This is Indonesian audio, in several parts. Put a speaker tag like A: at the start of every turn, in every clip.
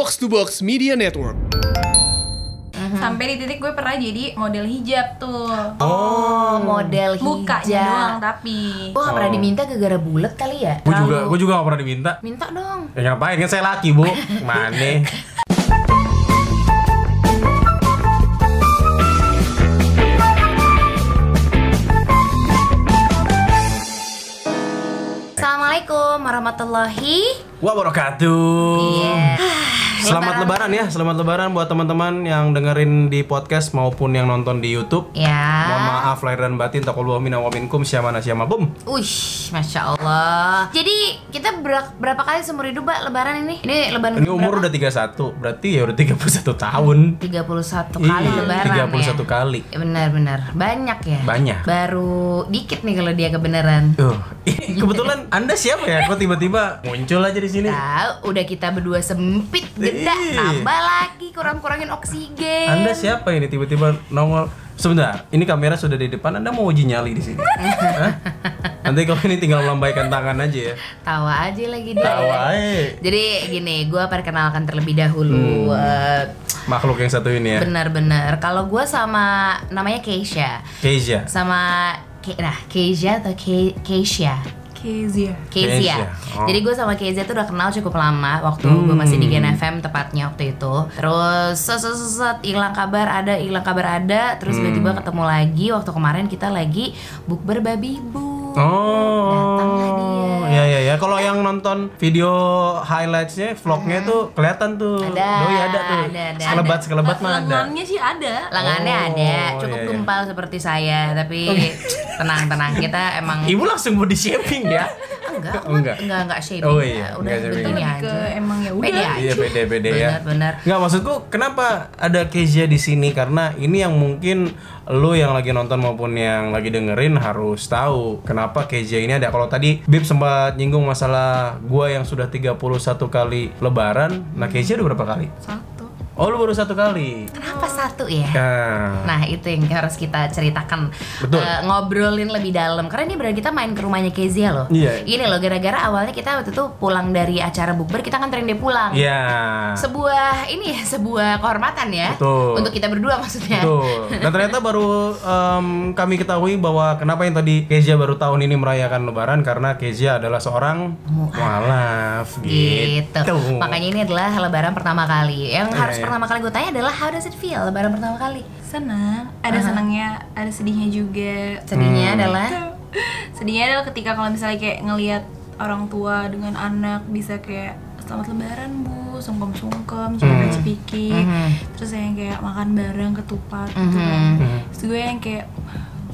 A: Box to Box Media Network.
B: Sampai di titik gue pernah jadi model hijab tuh.
C: Oh, model
B: Mukanya
C: hijab.
B: doang tapi.
C: Gue gak pernah diminta gara-gara bulat kali ya?
D: Gue juga, gue juga gak pernah diminta.
C: Minta dong.
D: Ya ngapain kan saya laki bu, mana?
C: Assalamualaikum warahmatullahi
D: Wabarakatuh.
C: Iya.
D: Selamat lebaran. ya, selamat lebaran buat teman-teman yang dengerin di podcast maupun yang nonton di YouTube.
C: Ya.
D: Mohon maaf lahir dan batin taqabbalallahu minna wa minkum syamana syama bum.
C: Wih, masya Allah. Jadi kita ber- berapa kali seumur hidup mbak lebaran ini? Ini lebaran
D: Ini umur udah 31, berarti ya udah 31 tahun.
C: 31 kali
D: Iya,
C: lebaran
D: 31
C: ya.
D: kali.
C: Ya, Benar-benar banyak ya.
D: Banyak.
C: Baru dikit nih kalau dia kebenaran.
D: Tuh, ini kebetulan Anda siapa ya? Kok tiba-tiba muncul aja di sini?
C: Tahu, udah kita berdua sempit,
D: Ih.
C: tambah lagi kurang-kurangin oksigen.
D: Anda siapa ini tiba-tiba nongol? Sebentar, ini kamera sudah di depan. Anda mau uji nyali di sini? Hah? Nanti kalau ini tinggal melambaikan tangan aja ya.
C: Tawa aja lagi dia.
D: Tawa aja.
C: Jadi gini, gue perkenalkan terlebih dahulu. Eh,
D: Makhluk yang satu ini ya.
C: Benar-benar. Kalau gue sama namanya Keisha,
D: Keisha.
C: sama Ke, nah Keisha atau Ke, Keisha.
B: Kezia.
C: Kezia.
D: Kezia, oh.
C: Jadi gue sama Kezia tuh udah kenal cukup lama waktu gue masih di Gen FM tepatnya waktu itu. Terus set set set, set, hilang kabar ada, hilang kabar ada, terus tiba-tiba ketemu lagi waktu kemarin kita lagi bukber babi bu.
D: Oh.
C: Datanglah dia.
D: Ya ya ya. Kalau yang nonton video highlightsnya, vlognya tuh kelihatan tuh.
C: Ada,
D: Doi ada tuh.
C: ada, ada,
D: sekelebat
C: ada.
D: sekelebat mah ada.
B: Lengannya sih ada.
C: Lengannya
D: Oh,
C: ada, cukup
D: iya, iya.
C: gumpal seperti saya, tapi tenang-tenang kita emang
D: Ibu langsung body shaping ya?
C: enggak,
D: Oh, enggak.
C: enggak, enggak shaming.
D: Oh, iya,
C: udah
D: enggak
B: ke
C: aja.
B: emang ya udah.
C: Pede aja.
D: Iya pede-pede ya.
C: Benar-benar.
D: Nggak maksudku kenapa ada Kezia di sini karena ini yang mungkin lo yang lagi nonton maupun yang lagi dengerin harus tahu kenapa Kezia ini ada. Kalau tadi Bib sempat nyinggung masalah gua yang sudah 31 kali lebaran, nah Kezia udah berapa kali?
B: Satu.
D: Oh lu baru satu kali.
C: Kenapa satu ya?
D: Nah,
C: Nah itu yang harus kita ceritakan
D: Betul.
C: Eh, Ngobrolin lebih dalam Karena ini berarti kita main ke rumahnya Kezia loh
D: Iya.
C: Ini loh gara-gara awalnya kita waktu itu pulang dari acara bukber Kita kan dia pulang
D: Iya.
C: Sebuah ini ya Sebuah kehormatan ya
D: Betul.
C: Untuk kita berdua maksudnya
D: Betul. Dan ternyata baru em, kami ketahui bahwa kenapa yang tadi Kezia baru tahun ini merayakan Lebaran karena Kezia adalah seorang mualaf
C: Gitu.
D: gitu.
C: Makanya ini adalah lebaran pertama kali Yang
D: Iya,
C: harus
D: iya.
C: pertama kali gue tanya adalah How does it feel lebaran pertama kali?
B: Senang. Ada senangnya, ada sedihnya juga.
C: Sedihnya
D: Hmm.
C: adalah
B: Sedihnya adalah ketika kalau misalnya kayak ngelihat orang tua dengan anak bisa kayak selamat lebaran bu, sungkem-sungkem, cuma cipiki, terus yang kayak makan bareng ketupat gitu kan. Terus gue yang kayak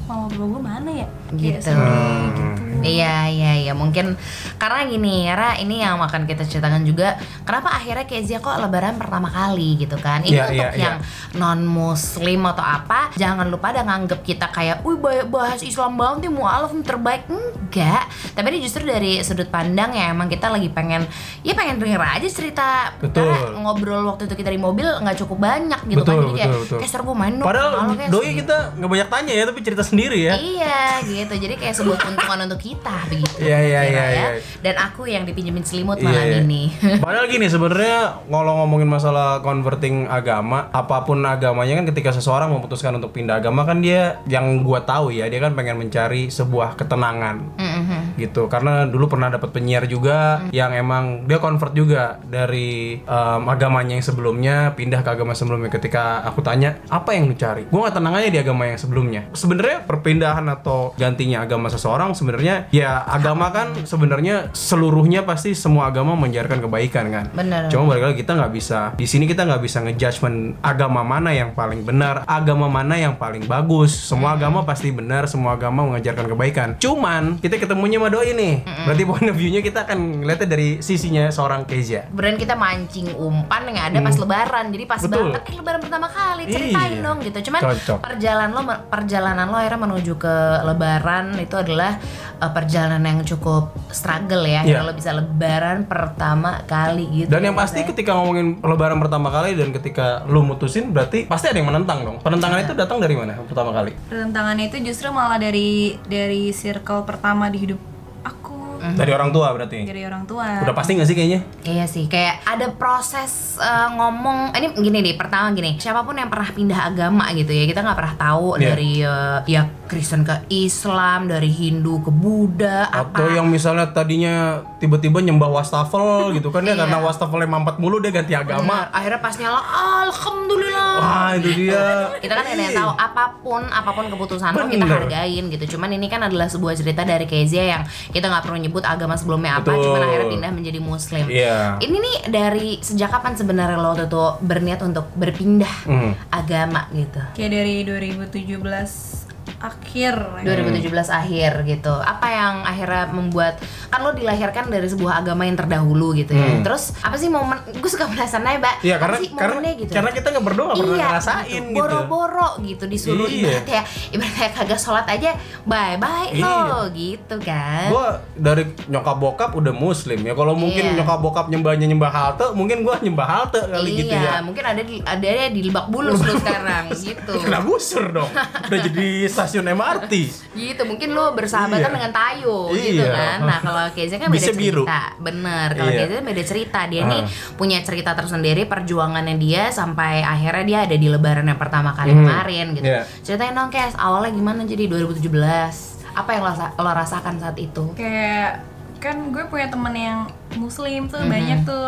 B: mama bapak gue mana ya? Kayak
C: Gitu.
B: sedih gitu.
C: Iya iya iya mungkin karena gini karena ini yang akan kita ceritakan juga kenapa akhirnya Kezia kok lebaran pertama kali gitu kan ini
D: Iya,
C: untuk
D: iya, iya.
C: yang non muslim atau apa jangan lupa ada nganggep kita kayak wih banyak bahas Islam banget nih mualaf terbaik enggak tapi ini justru dari sudut pandang ya emang kita lagi pengen ya pengen denger aja cerita
D: Betul.
C: karena ngobrol waktu itu kita di mobil nggak cukup banyak gitu kan
D: Betul,
C: jadi kayak
D: betul, betul.
C: "Kes, gue main dong
D: Padahal
C: sama lo, Kes."
D: doi kita nggak banyak tanya ya tapi cerita sendiri ya.
C: Iya gitu, jadi kayak sebuah keuntungan untuk kita begitu.
D: Iya, iya,
C: Kira
D: iya,
C: ya.
D: iya.
C: Dan aku yang dipinjemin selimut
D: Iya,
C: malam
D: iya.
C: ini.
D: Padahal gini sebenarnya kalau ngomongin masalah converting agama, apa pun agamanya kan ketika seseorang memutuskan untuk pindah agama kan dia yang gua tahu ya dia kan pengen mencari sebuah ketenangan.
C: Mhm.
D: gitu karena dulu pernah dapat penyiar juga
C: Hmm.
D: yang emang dia convert juga dari em, agamanya yang sebelumnya pindah ke agama sebelumnya ketika aku tanya apa yang lu cari gue nggak tenang aja di agama yang sebelumnya sebenarnya perpindahan atau gantinya agama seseorang sebenarnya ya agama kan sebenarnya seluruhnya pasti semua agama mengajarkan kebaikan kan
C: Bener.
D: cuma balik lagi kita nggak bisa di sini kita nggak bisa ngejudgment agama mana yang paling benar agama mana yang paling bagus semua agama pasti benar semua agama mengajarkan kebaikan cuman kita ketemunya sama doi nih berarti point of view-nya kita akan ngeliatnya dari sisinya seorang Kezia
C: Kemudian kita mancing umpan yang ada pas lebaran. Jadi pas
D: Hmm. Betul.
C: banget eh lebaran pertama kali ceritain
D: Iya.
C: dong gitu. Cuman
D: Cocok.
C: perjalanan lo perjalanan lo akhirnya menuju ke lebaran itu adalah eh, perjalanan yang cukup struggle ya.
D: Iya.
C: Kalau bisa lebaran pertama kali gitu.
D: dan yang pasti ketika ngomongin lebaran pertama kali dan ketika lu mutusin berarti pasti ada yang menentang dong penentangan itu datang dari mana pertama kali
B: Pertentangannya itu justru malah dari dari circle pertama di hidup aku
D: Dari orang tua berarti.
B: dari orang tua
D: Udah pasti nggak sih kayaknya?
C: Iya sih, kayak ada proses eh, ngomong. Ini gini deh, pertama gini, siapa pun yang pernah pindah agama gitu ya, kita nggak pernah tahu
D: Iya.
C: dari eh, ya Kristen ke Islam, dari Hindu ke Buddha,
D: Atau
C: apa.
D: yang misalnya tadinya tiba-tiba nyembah wastafel gitu kan ya
C: Iya.
D: karena wastafelnya mampet mulu dia ganti agama.
C: Bener, akhirnya pas nyala, alhamdulillah.
D: Wah, itu dia.
C: kita kan yang tahu apa pun apa pun keputusan lo kita hargain gitu cuman ini kan adalah sebuah cerita dari Kezia yang kita nggak perlu nyebut agama sebelumnya apa
D: Betul.
C: cuman akhirnya pindah menjadi muslim
D: Iya.
C: ini nih dari sejak kapan sebenarnya lo tuh tuh berniat untuk berpindah
D: Hmm.
C: agama gitu
B: kayak dari 2017 akhir ya.
C: 2017 akhir gitu apa yang akhirnya membuat kan lo dilahirkan dari sebuah agama yang terdahulu gitu ya
D: Hmm.
C: terus apa sih momen gue suka penasaran aja mbak
D: Iya
C: apa
D: karena
C: sih
D: karena
C: momennya gitu
D: karena kita nggak berdua nggak pernah
C: iya,
D: ngerasain
C: gitu.
D: gitu.
C: Boro-boro gitu disuruh
D: Iya.
C: ibarat ya ibaratnya kagak sholat aja bye bye
D: Iya.
C: lo gitu kan.
D: Gua dari nyokap bokap udah muslim ya. Kalau mungkin
C: Iya.
D: nyokap bokap nyembahnya nyembah halte, mungkin gua nyembah halte kali
C: iya,
D: gitu ya.
C: mungkin ada di ada di Lebak Bulus lo sekarang gitu.
D: Kena gusur dong. Udah jadi stasiun MRT.
C: gitu mungkin lo bersahabatan
D: Iya.
C: dengan Tayo gitu
D: Iya.
C: kan nah kalau Keza kan beda
D: biru.
C: cerita bener kalau
D: Iya.
C: Keza beda cerita dia
D: Ah.
C: nih punya cerita tersendiri perjuangannya dia sampai akhirnya dia ada di lebaran yang pertama kali
D: Hmm.
C: kemarin gitu
D: Iya.
C: ceritain dong Kes awalnya gimana jadi 2017 apa yang lo, lo rasakan saat itu
B: kayak kan gue punya temen yang muslim tuh
C: Mhm.
B: banyak tuh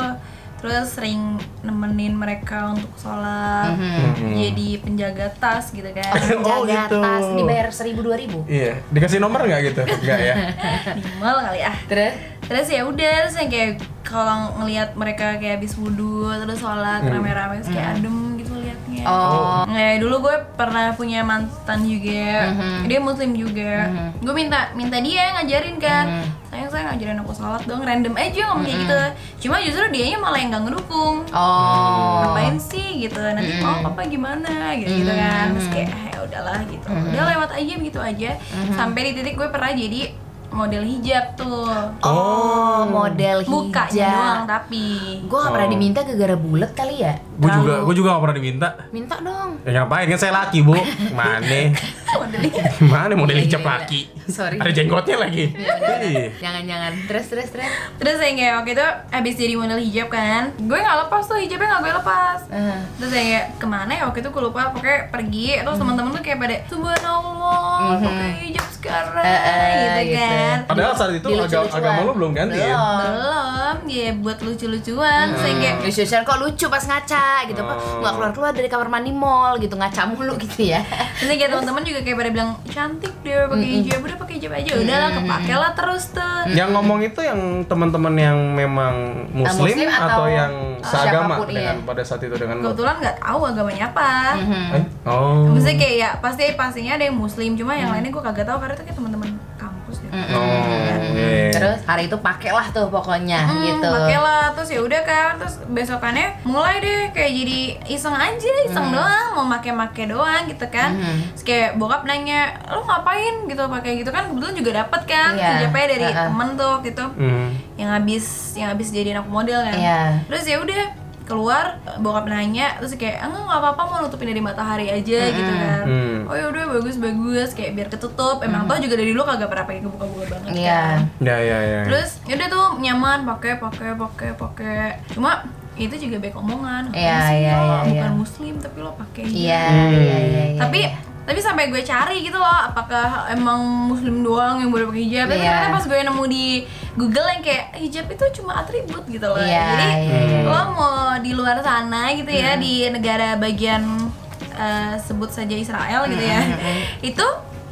B: terus sering nemenin mereka untuk sholat
D: Mhm.
B: jadi penjaga tas gitu kan
D: Oh,
C: Jaga
D: gitu.
C: tas dibayar seribu dua ribu
D: Iya, dikasih nomor nggak gitu? Enggak ya.
B: minimal kali ya
C: terus
B: terus ya udah terus yang kayak kalau ngelihat mereka kayak habis wudhu terus sholat
D: Hmm.
B: rame-rame terus kayak adem gitu liatnya
C: oh
B: Nah, dulu gue pernah punya mantan juga,
C: Mhm.
B: dia muslim juga.
C: Mhm.
B: Gue minta minta dia ngajarin kan.
C: Mhm.
B: Sayang saya ngajarin aku sholat dong, random aja ngomong kayak gitu. Cuma justru dianya malah yang gak ngedukung.
C: oh
B: Ngapain sih gitu? Nanti
C: Mhm.
B: mau papa gimana gitu, gitu kan. Terus
C: Mhm.
B: kayak "Ah, ya udahlah gitu.
C: Mhm.
B: Udah lewat aja begitu aja. Sampai di titik gue pernah jadi model hijab tuh.
C: oh model
B: Mukanya
C: hijab
B: doang tapi.
C: gue gak pernah
D: Oh.
C: diminta gara-gara bulat kali ya
D: Gue juga, gue juga gak pernah diminta.
C: minta dong
D: Ya ngapain kan saya laki bu? Mana?
B: model hijab.
D: Mana model
C: Iya,
D: hijab
C: iya,
D: laki?
C: iya. sorry
D: Ada jenggotnya lagi.
C: Jangan-jangan terus terus terus
B: Terus yang kayak waktu itu abis jadi model hijab kan Gue gak lepas tuh hijabnya gak gue lepas
C: Eh.
B: Terus saya kayak ke mana ya waktu itu gue lupa Pokoknya pergi Terus teman-teman tuh kayak pada Subhanallah
C: Mhm.
B: pakai hijab sekarang
C: eh,
B: Gitu
C: gitu.
B: Kan
D: Padahal saat itu agama, agama lu belum ganti ya?
C: Belum.
B: Belum Ya buat lucu-lucuan. Saya kayak
C: Lucu-lucuan kok lucu pas ngaca? gitu. Apa
D: Oh.
C: nggak keluar keluar dari kamar mandi mall gitu ngaca mulu gitu ya.
B: Terus kayak teman-teman juga kayak pada bilang Cantik deh pakai hijab Udah pakai hijab aja. Udah lah kepake lah terus tuh
D: Yang ngomong itu yang teman-teman yang memang muslim,
C: muslim atau
D: atau, yang seagama
C: siapa pun,
D: dengan
C: iya.
D: pada saat itu dengan?
B: Kebetulan gak tahu agamanya apa.
D: Eh? Oh.
B: Maksudnya kayak ya pasti pastinya ada yang muslim Cuma yang lainnya gue kagak tahu Karena itu kayak teman-teman kampus deh
D: Oh. iya.
C: terus hari itu pakailah tuh pokoknya
B: Hmm,
C: gitu
B: pakai lah terus ya udah kan terus besokannya mulai deh kayak jadi iseng aja iseng doang mau make-make doang gitu kan
C: Hmm.
B: terus kayak bokap nanya lo ngapain gitu pakai gitu kan kebetulan juga dapat kan
C: Iya.
B: hijabnya dari
C: Heeh.
B: temen tuh gitu
D: Hmm.
B: yang habis yang habis jadi anak model kan
C: Iya.
B: terus ya udah keluar bokap nanya terus kayak enggak nggak apa-apa mau nutupin dari matahari aja gitu kan
D: Hmm.
B: oh ya udah bagus bagus kayak biar ketutup emang tau juga dari dulu kagak pernah pakai kebuka-buka banget
C: Iya.
B: kan
D: Ya ya ya.
B: terus yaudah tuh nyaman pakai pakai pakai pakai cuma itu juga baik omongan
C: Iya,
B: Ngapain sih
C: iya,
B: lo
C: iya,
B: bukan
C: iya.
B: muslim tapi lo pakai
C: iya
D: Hmm.
C: iya iya iya.
B: Tapi sampai gue cari gitu loh apakah emang muslim doang yang boleh pakai hijab tapi
C: Iya.
B: ternyata pas gue nemu di Google yang kayak hijab itu cuma atribut gitu loh
C: Iya,
B: jadi
C: iya, iya.
B: lo mau di luar sana gitu ya
C: Hmm.
B: di negara bagian eh, sebut saja Israel gitu ya
C: Hmm,
B: itu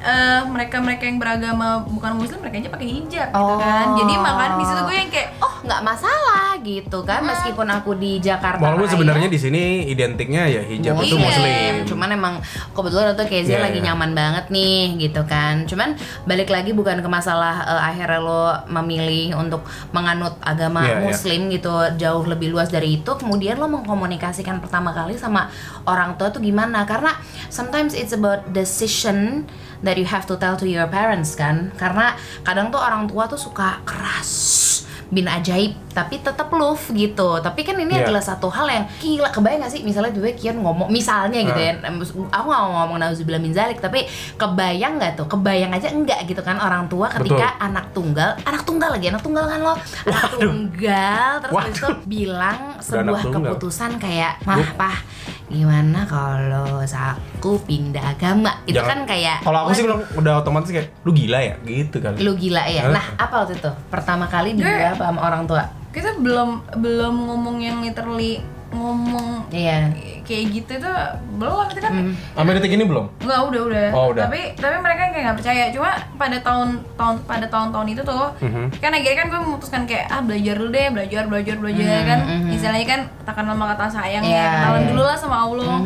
B: eh, mereka-mereka yang beragama bukan muslim mereka aja pakai hijab gitu
C: Oh.
B: kan jadi makanya di situ gue yang kayak
C: oh nggak masalah gitu kan meskipun aku di Jakarta
D: Walaupun sebenarnya di sini identiknya ya hijab itu muslim.
C: Cuman emang kebetulan tuh Kezia
D: Iya,
C: lagi
D: iya.
C: nyaman banget nih gitu kan. Cuman balik lagi bukan ke masalah eh, akhirnya lo memilih untuk menganut agama
D: Iya, iya.
C: muslim gitu jauh lebih luas dari itu. Kemudian lo mengkomunikasikan pertama kali sama orang tua tuh gimana? Karena sometimes it's about decision that you have to tell to your parents kan. Karena kadang tuh orang tua tuh suka keras bin ajaib tapi tetap love gitu. Tapi kan ini
D: Iya.
C: adalah satu hal yang gila. Kebayang gak sih? Misalnya gue Kian ngomong misalnya gitu ya. Aku gak mau ngomong nauzubillah min zalik tapi kebayang nggak tuh? Kebayang aja enggak gitu kan orang tua ketika anak tunggal anak tunggal lagi anak tunggal kan lo? Anak tunggal terus itu bilang sebuah keputusan kayak mah pah gimana kalau aku pindah agama? Itu
D: Jangan-
C: kan kayak
D: Kalau aku sih bilang udah otomatis kayak lu gila ya? Gitu kali.
C: lu gila ya?
D: Hah?
C: nah apa waktu itu? Pertama kali dibilang apa sama orang tua?
B: kita belum belum ngomong yang literally ngomong
C: iya
B: kayak gitu itu belum itu kan
D: Sampai detik ini belum?
B: Enggak, udah, udah.
D: Oh, udah.
B: Tapi tapi mereka kayak nggak percaya. Cuma pada tahun tahun pada tahun-tahun itu tuh,
D: Mhm.
B: kan akhirnya kan gue memutuskan kayak ah belajar dulu deh, belajar, belajar, belajar kan. Istilahnya kan takkan lama kata sayang
C: Iya,
B: ya, kenalan
C: iya.
B: dulu lah sama Allah.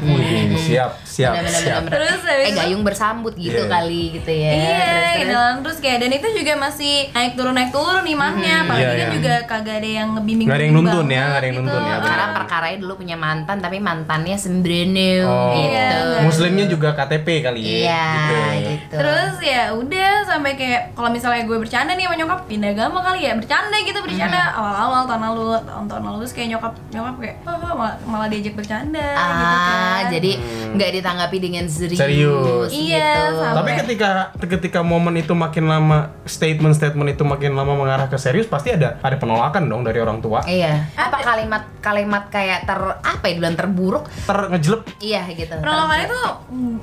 D: Wih, siap, siap,
C: Bener, bener,
D: siap.
C: bener, bener.
B: Terus
C: eh gayung bersambut gitu
D: Iya.
C: kali gitu ya
B: Iya,
C: Terus, terus.
B: kenalan terus kayak dan itu juga masih naik turun naik turun imannya, apalagi
D: Iya,
B: kan
D: iya.
B: juga kagak ada yang ngebimbing.
D: Nggak ada yang nuntun ya, nggak ada yang nuntun ya,
C: karena perkaranya dulu punya mantan tapi mantannya sembrono
D: Oh,
C: gitu
B: Iya.
D: Muslimnya juga KTP kali ya.
C: iya
D: gitu.
C: gitu
B: Terus ya udah sampai kayak kalau misalnya gue bercanda nih sama nyokap pindah agama kali ya bercanda gitu bercanda awal-awal tahun lalu tahun-tahun lalu terus kayak nyokap nyokap kayak oh, oh, malah, malah diajak bercanda gitu
C: ah
B: kan.
C: jadi nggak ditanggapi dengan serius,
D: Serius.
B: Iya,
C: gitu.
D: Tapi ketika ketika momen itu makin lama statement-statement itu makin lama mengarah ke serius pasti ada ada penolakan dong dari orang tua.
C: iya apa kalimat kalimat kayak ter apa ya dibilang terburuk
D: Ter ngejelep
C: iya gitu.
B: Penolakan itu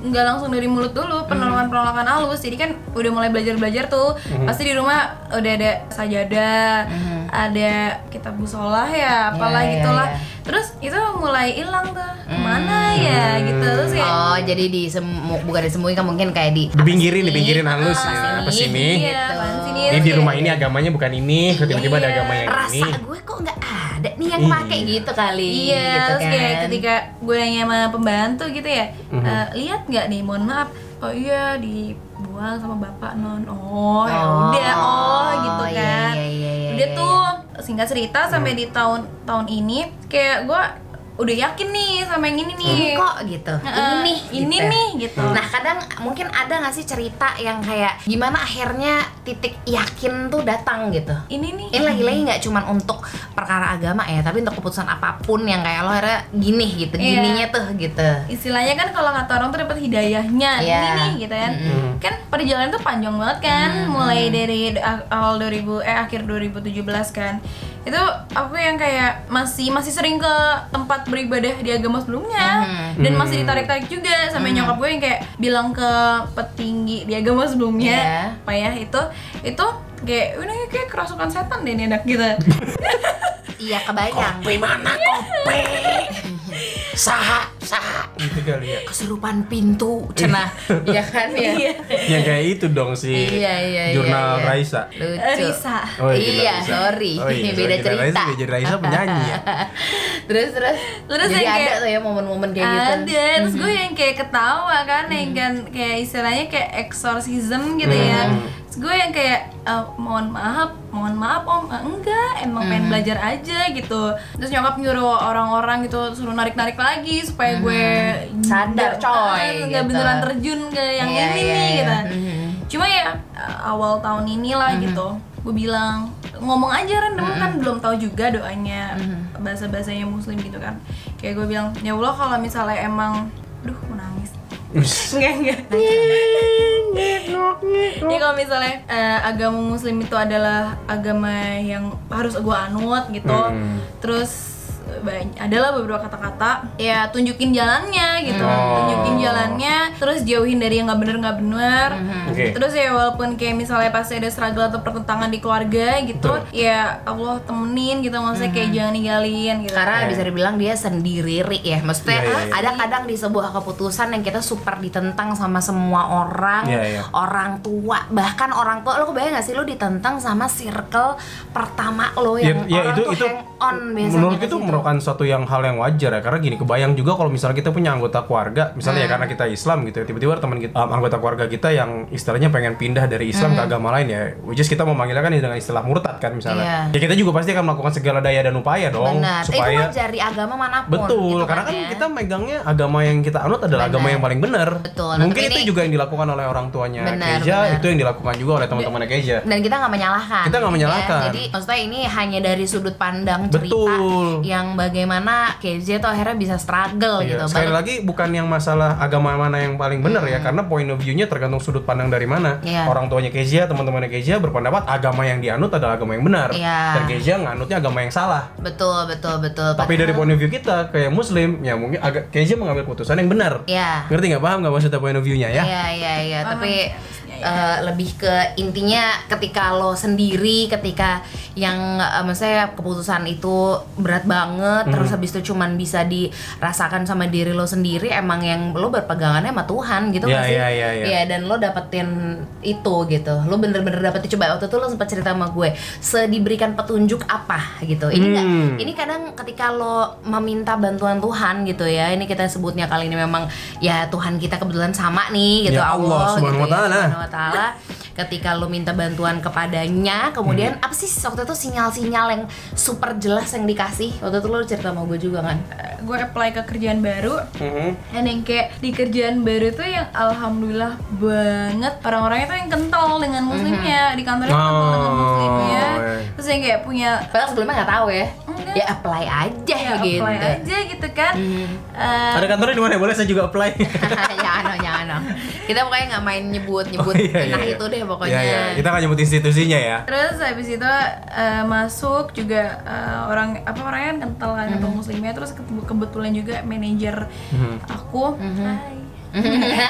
B: nggak langsung dari mulut dulu penolakan penolakan halus jadi kan udah mulai belajar belajar tuh pasti di rumah udah ada sajadah ada kitab musolah ya apalah
C: Iya, iya,
B: gitulah
C: iya.
B: terus itu mulai hilang tuh ke mana ya gitu terus kayak
C: Oh, jadi di semu bukan disembunyikan mungkin kayak di
D: dipinggirin,
C: apa sih?
D: dipinggirin halus
C: Apa
D: ya, apa
C: sih?
D: sini?
B: Iya,
C: Gitu.
B: sih ini?
D: Ini
B: Terus
D: di
B: kayak-
D: rumah ini agamanya bukan ini, tiba-tiba ada
B: Iya.
D: agama yang
C: rasa
D: ini.
C: gue kok nggak ada nih yang
D: Iya.
C: pakai gitu kali
B: Iya,
C: gitu
B: terus
C: kan.
B: kayak ketika gue nanya sama pembantu gitu ya,
D: Mhm.
B: "Eh, lihat nggak nih, mohon maaf, oh iya dibuang sama bapak non, oh ya
C: Oh,
B: udah, oh gitu
C: iya,
B: kan,
C: iya, iya, iya,
B: udah
C: iya,
B: tuh singkat cerita sampai
D: Mhm.
B: di tahun tahun ini kayak gue udah yakin nih sama yang ini nih,
C: ini kok gitu ini
B: Heeh,
C: nih
B: ini
C: gitu.
B: nih gitu.
C: Nah kadang mungkin ada gak sih cerita yang kayak gimana akhirnya titik yakin tuh datang gitu
B: ini nih.
C: Ini lagi-lagi nggak cuman untuk perkara agama ya, tapi untuk keputusan apa pun yang kayak lo akhirnya gini gitu,
B: Iya.
C: gininya tuh gitu.
B: istilahnya kan kalau kata orang tuh dapat hidayahnya
C: Iya.
B: ini nih gitu kan
D: Mm-mm.
B: kan perjalanan tuh panjang banget kan mulai dari awal 2000 eh akhir 2017 kan itu aku yang kayak masih masih sering ke tempat beribadah di agama sebelumnya. Dan masih ditarik-tarik juga sampai nyokap gue yang kayak bilang ke petinggi di agama sebelumnya.
C: Iya.
B: apa ya itu itu kayak udah kayak kerasukan setan deh nih anak gitu.
C: Iya kebayang.
D: mana kopi? Saha, saha. Gitu kali ya.
C: Kesurupan pintu, cenah, ya kan ya.
B: Iya.
D: Yang kayak itu dong si
C: Iya, iya, iya,
D: jurnal
C: iya.
D: Raisa.
C: Lucu.
B: Risa.
D: Oh,
C: iya,
D: Raisa.
C: sorry,
D: Oh, iya,
C: beda
D: jurnal Raisa,
C: cerita.
D: beda Raisa penyanyi ya.
C: terus terus,
B: Terus
C: jadi ada
B: kayak-
C: tuh ya momen-momen kayak gitu.
B: ada terus gue yang kayak ketawa kan yang kan kayak istilahnya kayak exorcism gitu ya terus gue yang kayak "Eh, mohon maaf mohon maaf om Eh, enggak emang pengen belajar aja gitu terus nyokap nyuruh orang-orang gitu suruh narik-narik lagi supaya gue
C: Sadar,
B: nggak-
C: coy,
B: ah, nggak
C: gitu.
B: beneran terjun ke yang
C: Iya,
B: ini
C: iya,
B: nih
C: iya.
B: gitu.
C: Mhm.
B: cuma ya uh, awal tahun inilah gitu gue bilang ngomong aja random kan belum tahu juga doanya bahasa bahasanya muslim gitu kan. Kayak gue bilang ya allah kalau misalnya emang duh mau nangis. Enggak enggak ya kalau misalnya eh, agama muslim itu adalah agama yang harus gue anut gitu.
D: Hmm.
B: terus banyak adalah beberapa kata-kata ya tunjukin jalannya gitu
D: Oh.
B: tunjukin jalannya terus jauhin dari yang nggak bener nggak bener
D: Oke.
B: terus ya walaupun kayak misalnya pasti ada struggle atau pertentangan di keluarga gitu ya Allah temenin gitu maksudnya kayak jangan ninggalin gitu
C: Karena bisa dibilang dia sendiri ya Maksudnya
D: Iya, iya, iya.
C: ada kadang di sebuah keputusan yang kita super ditentang sama semua orang
D: Iya, iya.
C: Orang tua Bahkan orang tua Lo kebayang gak sih lo ditentang sama circle pertama lo
D: Ya,
C: Yang
D: ya
C: orang
D: itu
C: tuh
D: itu
C: hang on biasanya
D: menurut itu
C: situ.
D: Merupakan suatu yang hal yang wajar ya karena gini kebayang juga kalau misalnya kita punya anggota keluarga misalnya ya karena kita Islam gitu ya tiba-tiba teman kita um, anggota keluarga kita yang istilahnya pengen pindah dari Islam ke agama lain ya which is kita memanggilnya kan dengan istilah murtad kan misalnya ya kita juga pasti akan melakukan segala daya dan upaya dong
C: Benar. Eh, itu
D: supaya
C: wajar di agama mana pun.
D: Betul,
C: gitu
D: karena kan
C: ya.
D: kita megangnya agama yang kita anut adalah
C: Benar.
D: agama yang paling benar.
C: Betul, nah,
D: Mungkin itu
C: ini-
D: juga yang dilakukan oleh orang tuanya
C: Benar,
D: Keja,
C: benar.
D: itu yang dilakukan juga oleh teman-temannya Keja.
C: dan kita nggak menyalahkan
D: Kita nggak menyalahkan.
C: ya. jadi maksudnya ini hanya dari sudut pandang cerita
D: Betul.
C: yang bagaimana KJ tuh akhirnya bisa struggle
D: Iya,
C: gitu
D: Sekali
C: Bahkan-
D: lagi bukan yang masalah agama mana yang paling benar ya, karena point of view-nya tergantung sudut pandang dari mana.
C: Iya.
D: Orang tuanya Kezia, teman-temannya Kezia berpendapat agama yang dianut adalah agama yang benar.
C: Iya.
D: Dan Kezia nganutnya agama yang salah.
C: betul betul betul
D: Tapi dari point of view kita kayak muslim, ya mungkin agak Kezia mengambil keputusan yang benar.
C: ya
D: Ngerti nggak paham nggak maksudnya point of view-nya ya?
C: Iya iya iya,
B: Paham
C: tapi
B: sih harusnya, ya.
C: eh, lebih ke intinya ketika lo sendiri, ketika yang eh, maksudnya keputusan itu berat banget,
D: Hmm.
C: terus habis itu cuman bisa dirasakan sama diri lo sendiri, emang yang lo berpegangannya sama Tuhan gitu
D: Iya,
C: nggak sih?
D: iya, iya, iya.
C: Iya, dan lo dapetin itu gitu, lo bener-bener dapetin coba waktu itu lo sempat cerita sama gue, sediberikan petunjuk apa gitu. Ini
D: Hmm.
C: ini kadang ketika lo meminta bantuan Tuhan gitu ya, ini kita sebutnya kali ini memang ya Tuhan kita kebetulan sama nih gitu
D: Ya Allah, Subhanahu wa
C: gitu ya,
D: ta'ala.
C: Wa ta'ala. ketika lo minta bantuan kepadanya kemudian
D: Hmm.
C: apa sih waktu itu sinyal-sinyal yang super jelas yang dikasih waktu itu lo cerita sama gue juga kan
B: gue apply ke kerjaan baru
D: Mhm.
B: dan yang kayak di kerjaan baru tuh yang alhamdulillah banget orang-orangnya tuh yang kental dengan muslimnya di kantornya tuh kental dengan
D: Oh,
B: muslimnya
D: iya.
B: terus yang kayak punya
C: padahal sebelumnya nggak tahu ya
B: Enggak.
C: ya apply aja
B: ya
C: gitu
B: apply aja gitu kan
C: Hmm.
B: Eh,
D: Ada kantornya di mana? Boleh saya juga apply.
C: jangan dong, jangan dong. Kita pokoknya nggak main nyebut nyebut
D: Oh, iya, iya,
C: nah
D: iya.
C: itu deh pokoknya.
D: Iya, iya. Kita nggak nyebut institusinya ya.
B: Terus habis itu eh, masuk juga eh, orang apa orangnya kan kental kan ketemu muslimnya terus kebetulan juga manajer aku hai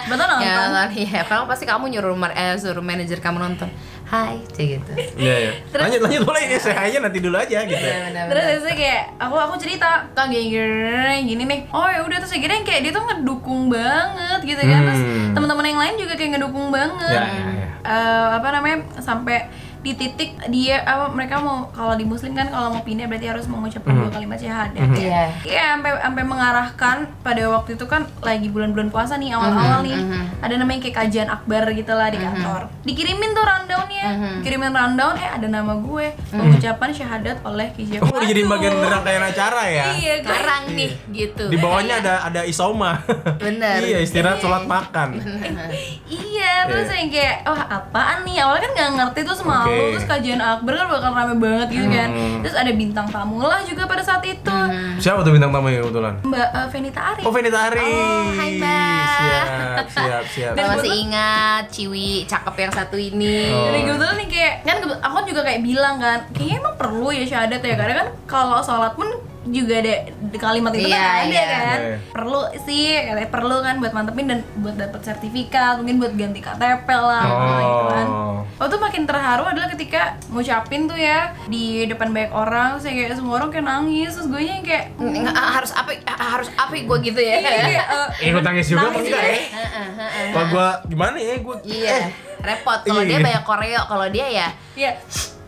B: betul nonton
C: Ya kan, iya. Kalau pasti kamu nyuruh mar- eh, suruh manajer kamu nonton. Hai, cek gitu.
D: Iya, iya. Lanjut, lanjut boleh ini saya aja nanti dulu aja gitu.
C: Iya, benar,
B: terus itu kayak aku aku cerita kak gini gini, gini nih oh ya udah terus akhirnya kayak dia tuh ngedukung banget gitu kan terus
D: Hmm.
B: teman-teman yang lain juga kayak ngedukung banget
D: Ya, ya, ya.
B: Eh, apa namanya sampai di titik dia apa mereka mau kalau di muslim kan kalau mau pindah berarti harus mengucapkan
D: Hmm.
B: dua kalimat syahadat
C: Iya.
B: ya Iya sampai sampai mengarahkan pada waktu itu kan lagi bulan-bulan puasa nih awal-awal nih ada namanya kayak kajian akbar gitu lah di kantor dikirimin tuh rundownnya kirimin rundown eh ada nama gue pengucapan syahadat oleh
D: Kamu udah jadi bagian rangkaian acara ya?
B: iya gue
C: Sekarang nih gitu.
D: Di bawahnya ada ada isoma.
C: Bener.
D: iya, istirahat sholat makan.
B: Iya, terus yang kayak wah apaan nih? Awalnya kan nggak ngerti tuh semalu,
D: Oke.
B: terus kajian akbar kan bakal rame banget gitu kan.
D: Hmm.
B: Terus ada bintang tamu lah juga pada saat itu.
D: Siapa tuh bintang tamunya kebetulan?
B: Mbak eh, Venita Ari.
D: Oh, Venita Ari.
C: Oh, hai, Mbak.
D: Siap, siap, siap.
C: Dan masih ingat Ciwi cakep yang satu ini.
D: Oh.
B: Jadi kebetulan nih kayak kan aku juga kayak bilang kan, kayaknya emang perlu ya syahadat ya karena kan kalau sholat pun juga ada di kalimat itu
C: Iya,
B: kan ada
C: iya.
B: kan
D: Iya.
B: perlu sih katanya perlu kan buat mantepin dan buat dapat sertifikat mungkin buat ganti KTP lah gitu kan
D: Oh.
B: Oh tuh makin terharu adalah ketika ngucapin tuh ya di depan banyak orang, saya kayak semua orang kayak nangis, terus gue yang kayak
C: Nggak, harus apa harus apa gue gitu ya.
B: iya, kayak eh,
D: Ikut nangis juga
B: Nangis
D: enggak ya?
C: Heeh, heeh.
D: Kalau gua gimana ya? Gua
C: Iya, repot. Kalau dia
D: Iya.
C: banyak koreo, kalau dia ya
B: ya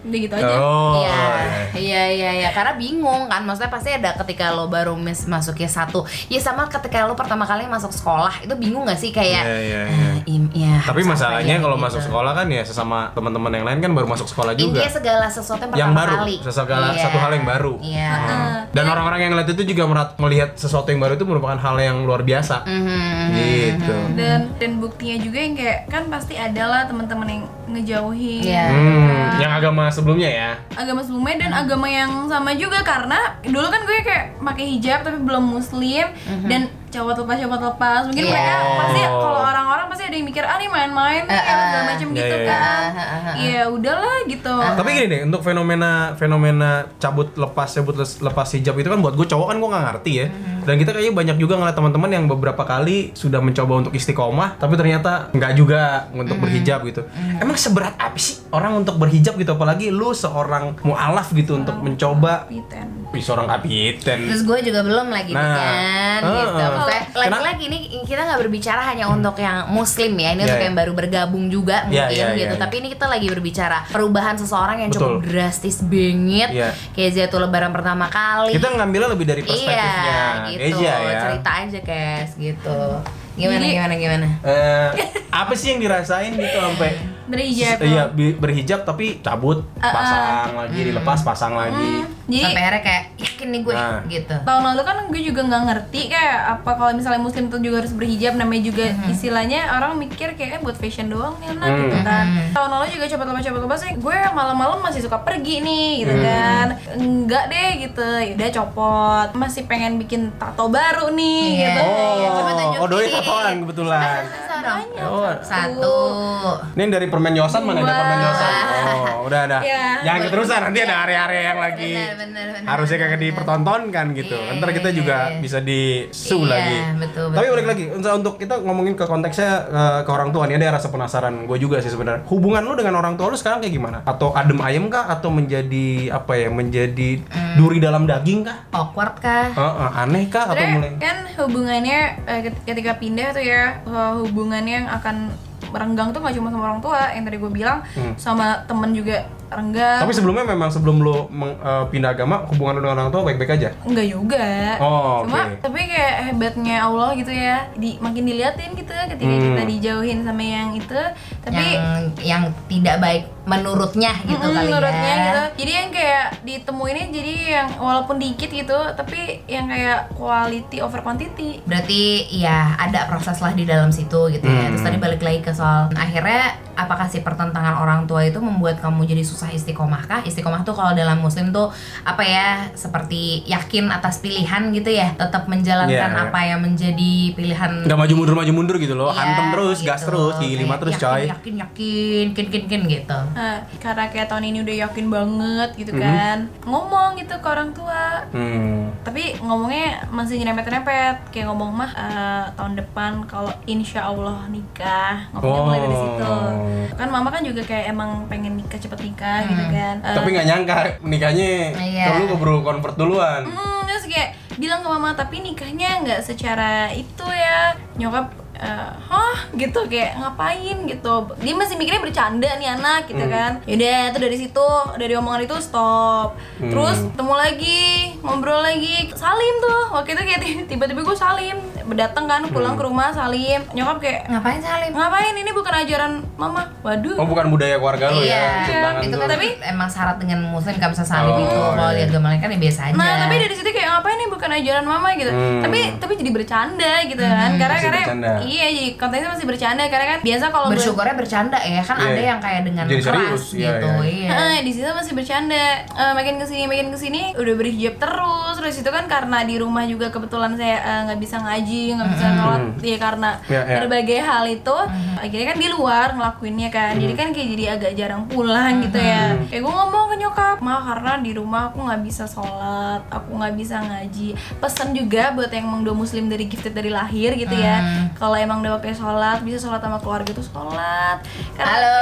B: udah gitu aja.
D: Oh.
C: Iya, iya, iya, iya. Karena bingung kan, maksudnya pasti ada ketika lo baru mis masuknya satu. Ya sama ketika lo pertama kali masuk sekolah itu bingung gak sih kayak?
D: Iya, iya,
C: "Ah,
D: iya.
C: im- ya,
D: Tapi masalahnya
C: ya?"
D: kalau
C: gitu.
D: masuk sekolah kan ya sesama teman-teman yang lain kan baru masuk sekolah juga.
C: Intinya segala sesuatu yang
D: Yang baru,
C: kali.
D: segala satu hal yang baru.
C: Iya.
D: Dan orang-orang yang ngeliat itu juga merat- melihat sesuatu yang baru itu merupakan hal yang luar biasa.
C: Mhm.
D: Gitu.
B: Dan dan buktinya juga yang kayak kan pasti ada lah teman-teman yang ngejauhin
C: Iya.
D: Hmm, yang agama sebelumnya ya.
B: agama sebelumnya dan agama yang sama juga karena dulu kan gue kayak pakai hijab tapi belum muslim dan cowok lepas cowok lepas mungkin
C: Iya.
B: mereka
D: Oh.
B: pasti kalau orang-orang pasti ada yang mikir ah nih main-main
C: eh.
B: segala macam
D: Iya,
B: gitu
D: iya, iya.
B: kan
C: Ah, ah, ah,
B: ya udahlah gitu
D: Tapi gini deh, untuk fenomena fenomena cabut lepas cabut lepas hijab itu kan buat gue cowok kan gue nggak ngerti ya. Dan kita kayaknya banyak juga ngeliat teman-teman yang beberapa kali sudah mencoba untuk istiqomah, tapi ternyata nggak juga untuk berhijab gitu. Emang seberat apa sih orang untuk berhijab gitu? Apalagi lu seorang mualaf gitu untuk mencoba
B: Piten.
D: Wih, seorang kapiten.
C: Terus gue juga belum lagi
D: Nah.
C: kan
D: Heeh.
C: gitu. Maksudnya? Lagi-lagi ini kita nggak berbicara hanya untuk yang muslim ya. Ini
D: Iya,
C: untuk
D: iya.
C: yang baru bergabung juga
D: Iya,
C: mungkin
D: iya,
C: gitu.
D: iya,
C: Tapi ini kita lagi berbicara perubahan seseorang yang cukup
D: Betul.
C: drastis banget.
D: Iya.
C: Kayak Zia tuh lebaran pertama kali.
D: Kita ngambilnya lebih dari perspektifnya
C: Iya, gitu.
D: Eja ya.
C: Cerita aja, Kes, gitu. Gimana
B: Jadi-
C: gimana gimana?
D: Eh, apa sih yang dirasain gitu sampai
B: berhijab
D: Iya, berhijab tapi cabut, pasang lagi, dilepas, pasang lagi.
B: jadi
C: Sampai akhirnya kayak yakin nih gue
D: Nah.
C: gitu.
B: tahun lalu kan gue juga nggak ngerti kayak apa kalau misalnya muslim tuh juga harus berhijab namanya juga
C: Mm-hmm.
B: istilahnya orang mikir kayak eh, buat fashion doang nih anak
D: Hmm.
B: gitu kan
C: Mm-hmm.
B: tahun lalu juga coba coba coba coba sih gue malam-malam masih suka pergi nih gitu
D: Hmm.
B: kan enggak deh gitu ya udah copot masih pengen bikin tato baru nih
C: Iya.
B: gitu
C: Oh. Coba
D: Oh,
C: tunjukin.
D: oh doi tatoan kebetulan.
C: Dong.
D: Oh,
C: Satu.
D: ini yang dari permen yosan mana ada permen yosan? Oh, udah ada.
B: Iya.
D: Jangan keterusan nanti ada area-area yang lagi
C: Benar, benar, benar,
D: harusnya kagak
C: benar.
D: dipertontonkan gitu.
C: Iya,
D: Ntar kita juga
C: iya.
D: bisa disu
C: Iya,
D: lagi.
C: betul,
D: Tapi
C: betul.
D: balik lagi untuk kita ngomongin ke konteksnya eh, ke orang tua nih ada rasa penasaran gue juga sih sebenarnya. Hubungan lu dengan orang tua lu sekarang kayak gimana? Atau adem ayem kah atau menjadi apa ya? Menjadi
C: Hmm.
D: duri dalam daging kah?
C: Awkward kah?
D: Eh, eh, aneh kah atau mulai
B: kan hubungannya eh, ket- ketika pindah tuh ya eh, hubungannya yang akan merenggang tuh gak cuma sama orang tua yang tadi gue bilang
D: Hmm.
B: sama temen juga renggang
D: Tapi sebelumnya memang sebelum lu meng- eh, pindah agama, hubungan lu dengan orang tua baik-baik aja.
B: Enggak juga.
D: Oh,
B: Cuma
D: oke.
B: tapi kayak hebatnya Allah gitu ya. Di makin diliatin gitu ketika
D: Hmm.
B: kita dijauhin sama yang itu. Tapi
C: yang yang tidak baik menurutnya gitu
B: Mm,
C: kali
B: menurutnya
C: ya.
B: gitu. Jadi yang kayak ditemuinnya jadi yang walaupun dikit gitu, tapi yang kayak quality over quantity.
C: Berarti ya ada proses lah di dalam situ gitu ya.
D: Hmm.
C: Terus tadi balik lagi ke soal akhirnya apakah si pertentangan orang tua itu membuat kamu jadi susah istiqomah kah? Istiqomah tuh kalau dalam muslim tuh apa ya seperti yakin atas pilihan gitu ya, tetap menjalankan
D: iya.
C: apa yang menjadi pilihan
D: Nggak maju mundur maju mundur gitu loh,
C: Iya,
D: hantem terus, gas
C: gitu.
D: terus, gigi lima terus
C: yakin,
D: coy.
C: Yakin yakin kin kin kin gitu.
B: Nah, karena kayak tahun ini udah yakin banget gitu
D: Mhm.
B: kan. Ngomong gitu ke orang tua.
D: Hmm.
B: tapi ngomongnya masih nyerempet-nyerempet kayak ngomong mah eh, tahun depan kalau insya Allah nikah ngomongnya mulai dari
D: Oh.
B: situ kan mama kan juga kayak emang pengen nikah cepet nikah gitu kan Eh,
D: Tapi nggak nyangka nikahnya
C: Iya.
D: kalau keburu convert duluan.
B: hmm, terus kayak bilang ke mama tapi nikahnya nggak secara itu ya nyokap eh, hah? gitu kayak ngapain? gitu. Dia masih mikirnya bercanda nih anak gitu
D: Hmm.
B: kan. Yaudah itu dari situ dari omongan itu stop.
D: Hmm.
B: terus ketemu lagi ngobrol lagi. Salim tuh waktu itu kayak ti- tiba-tiba gue salim berdatang kan pulang
D: Hmm.
B: ke rumah salim nyokap kayak
C: Ngapain salim?
B: ngapain ini bukan ajaran mama waduh
D: Oh bukan budaya keluarga lu ya,
C: Iya,
D: tangan
C: itu kan
B: Tapi-
C: emang syarat dengan muslim gak bisa salim
D: Oh,
C: itu. Kalau
D: iya.
C: di agama lain kan ya biasa aja.
B: Nah, tapi dari situ kayak ngapain nih bukan ajaran mama gitu.
D: Hmm.
B: Tapi tapi jadi bercanda gitu kan. Karena
D: Masih
B: karena
D: bercanda.
B: iya jadi kontennya masih bercanda karena kan biasa kalau
C: bersyukurnya bercanda ya kan
D: Iya.
C: ada yang kayak dengan
D: Jadi
C: keras
D: serius, iya,
C: gitu
D: iya.
C: iya.
B: Eh, di situ masih bercanda. Eh, makin ke sini makin ke sini udah berhijab terus. Terus itu kan karena di rumah juga kebetulan saya eh, nggak bisa ngaji, nggak bisa sholat ya karena
D: Ya, ya.
B: berbagai hal itu. Akhirnya kan di luar ngelakuinnya kan. Jadi kan kayak jadi agak jarang pulang gitu ya. Kayak gue ngomong ke nyokap, mah karena di rumah aku nggak bisa sholat, aku nggak bisa ngaji. Pesan juga buat yang emang udah muslim dari gifted dari lahir gitu ya. Kalau emang udah waktunya sholat, bisa sholat sama keluarga tuh sholat. Karena-
C: Halo.